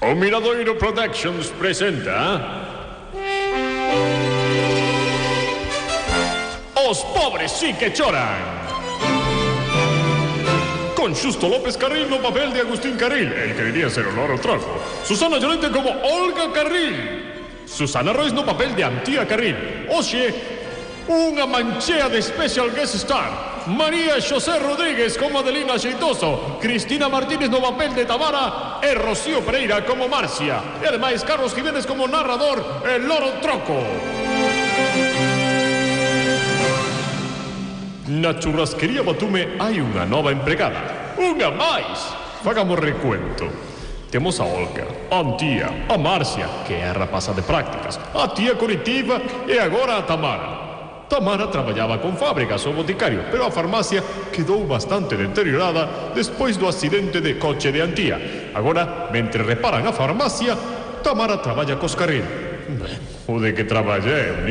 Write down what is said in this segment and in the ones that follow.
O Miradoiro Productions presenta... Os pobres sí que choran. Con Justo López Carril no papel de Agustín Carril, el que quería ser olor o trago. Susana Llorente como Olga Carril. Susana Royce no papel de Antía Carril. Oxe, unha manchea de Special Guest Star. María José Rodríguez como Adelina Xeitoso, Cristina Martínez no papel de Tamara e Rocío Pereira como Marcia. E ademais Carlos Jiménez como narrador e Loro Troco. Na churrasquería Batume hai unha nova empregada. Unha máis. Fagamos recuento. Temos a Olga, a Antía, a Marcia, que é a rapaza de prácticas, a tía Coritiba e agora a Tamara. Tamara traballaba con fábricas o boticario, pero a farmacia quedou bastante deteriorada despois do accidente de coche de Antía. Agora, mentre reparan a farmacia, Tamara traballa cos carril. O de que traballa é un.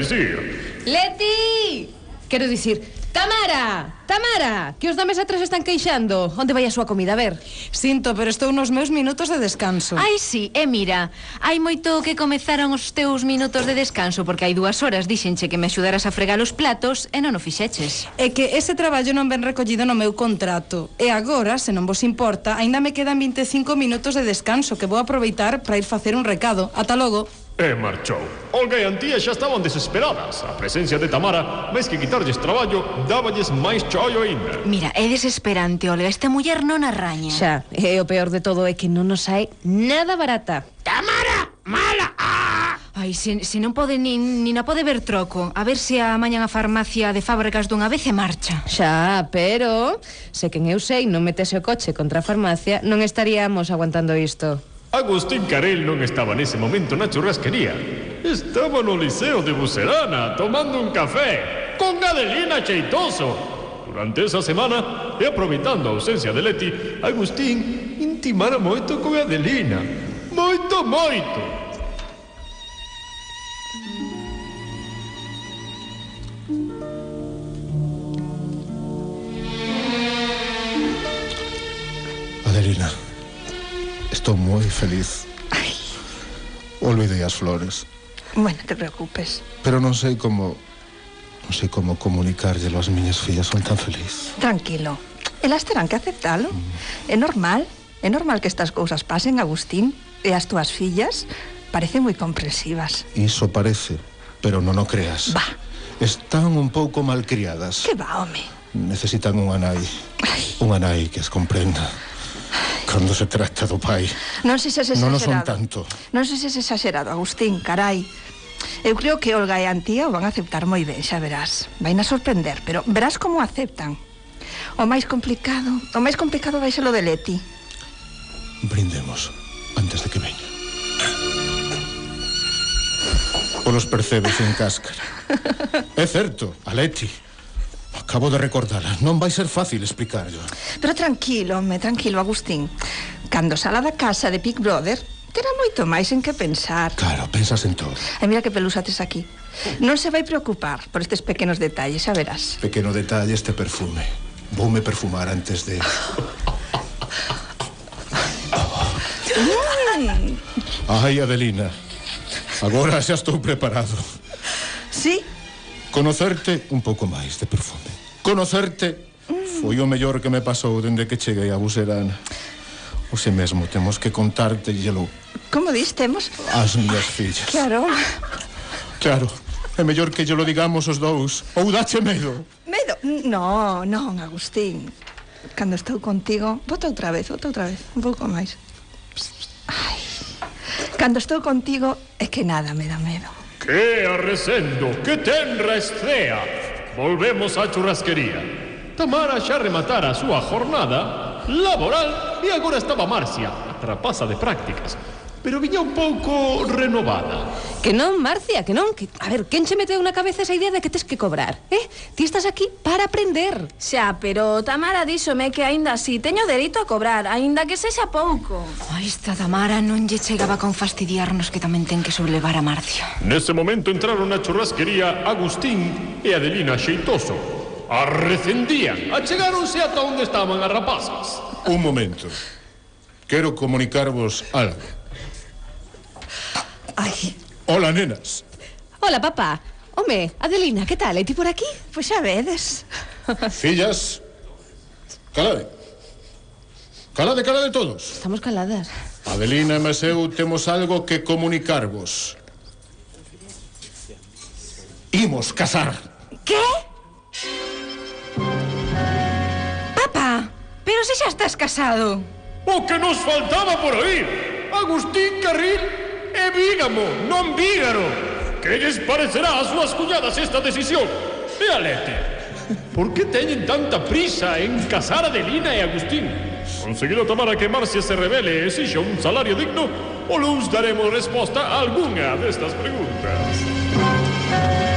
Leti! Quero dicir, Tamara! Tamara, que os da mesa 3 están queixando. Onde vai a súa comida, a ver? Sinto, pero estou nos meus minutos de descanso. Ai, sí, e mira, hai moito que comezaron os teus minutos de descanso porque hai dúas horas dixenche que me axudaras a fregar os platos e non o fixeches. É que ese traballo non ven recollido no meu contrato. E agora, se non vos importa, aínda me quedan 25 minutos de descanso que vou aproveitar para ir facer un recado. Ata logo. Eh, e marchou. Olga e Antía xa estaban desesperadas. A presencia de Tamara, máis que quitarlles traballo, dáballes máis chollo aínda. Mira, é desesperante, Olga. Esta muller non arraña. Xa, e eh, o peor de todo é que non nos hai nada barata. Tamara, mala! ¡Ah! Ai, se, se non pode nin, nin a pode ver troco A ver se a mañan a farmacia de fábricas dunha vez e marcha Xa, pero Se quen eu sei non metese o coche contra a farmacia Non estaríamos aguantando isto Agustín Carel non estaba nese momento na churrasquería. Estaba no Liceo de Bucerana tomando un café con Adelina Cheitoso. Durante esa semana, e aproveitando a ausencia de Leti, Agustín intimara moito con Adelina. Moito, moito. Adelina, estou moi feliz. Ai, Olvidei as flores, bueno, te preocupes. pero non sei como non sei como comunicárllelo ás miñas fillas, son tan feliz. Tranquilo. Elas terán que aceptalo. É normal. É normal que estas cousas pasen, Agustín. E as túas fillas parecen moi comprensivas. Iso parece, pero non o creas. Va. Están un pouco malcriadas. Que va, home? Necesitan unha nai. Ai. Unha nai que as comprenda. cando se trata do pai. Non sei se es exagerado. Non son tanto. Non sei se es exagerado, Agustín, carai. Eu creo que Olga e Antía o van a aceptar moi ben, xa verás. Vaina a sorprender, pero verás como aceptan. O máis complicado, o máis complicado vai ser o de Leti. Brindemos antes de que veña. Polos percebes en cáscara. É certo, a Leti. Acabo de recordala. Non vai ser fácil explicarlo. Pero tranquilo, me tranquilo, Agustín. Cando sala da casa de Big Brother, terá moito máis en que pensar. Claro, pensas en todo. E mira que pelusa tes aquí. Non se vai preocupar por estes pequenos detalles, xa verás. Pequeno detalle este perfume. Voume perfumar antes de... mm. Ai, Adelina. Agora xa estou preparado. Sí? Conocerte un pouco máis de perfume. Conocerte foi o mellor que me pasou dende que cheguei a Buserana. Ose mesmo temos que contarte, Yelo. Como dis, temos? As miñas fillas. Claro. Claro. É mellor que lo digamos os dous. Ou dache medo. Medo? No, non, Agustín. Cando estou contigo, bota outra vez, bota outra vez, un pouco máis. Ai. Cando estou contigo, é que nada me dá medo. Que arresendo, que tenra estea, Volvemos á churrasquería. Tamara xa rematara a súa jornada laboral e agora estaba Marcia, a trapaza de prácticas. pero viña un pouco renovada. Que non, Marcia, que non. Que, a ver, quen che meteu na cabeza esa idea de que tes que cobrar? Eh? Ti estás aquí para aprender. Xa, pero Tamara díxome que aínda así teño dereito a cobrar, aínda que sexa pouco. Ai, esta Tamara non lle chegaba con fastidiarnos que tamén ten que sublevar a Marcia. Nese momento entraron na churrasquería Agustín e Adelina Xeitoso. Arrecendían, achegáronse ata onde estaban as rapazas. Un momento. Quero comunicarvos algo. Hola, nenas. Hola, papá. Home, Adelina, que tal? Ti por aquí? Pois xa vedes. Fillas, calade. Calade, calade todos. Estamos caladas. Adelina e Meseu temos algo que comunicarvos. Imos casar. Que? Papá, pero se xa estás casado. O que nos faltaba por oír. Agustín Carril e Vígamo, non Vígaro. Que lles parecerá ás súas cuñadas esta decisión? E a Lete? Por que teñen tanta prisa en casar a Adelina e Agustín? Conseguido tomar a que Marcia se revele e exixa un salario digno? O luz daremos resposta a algunha destas preguntas.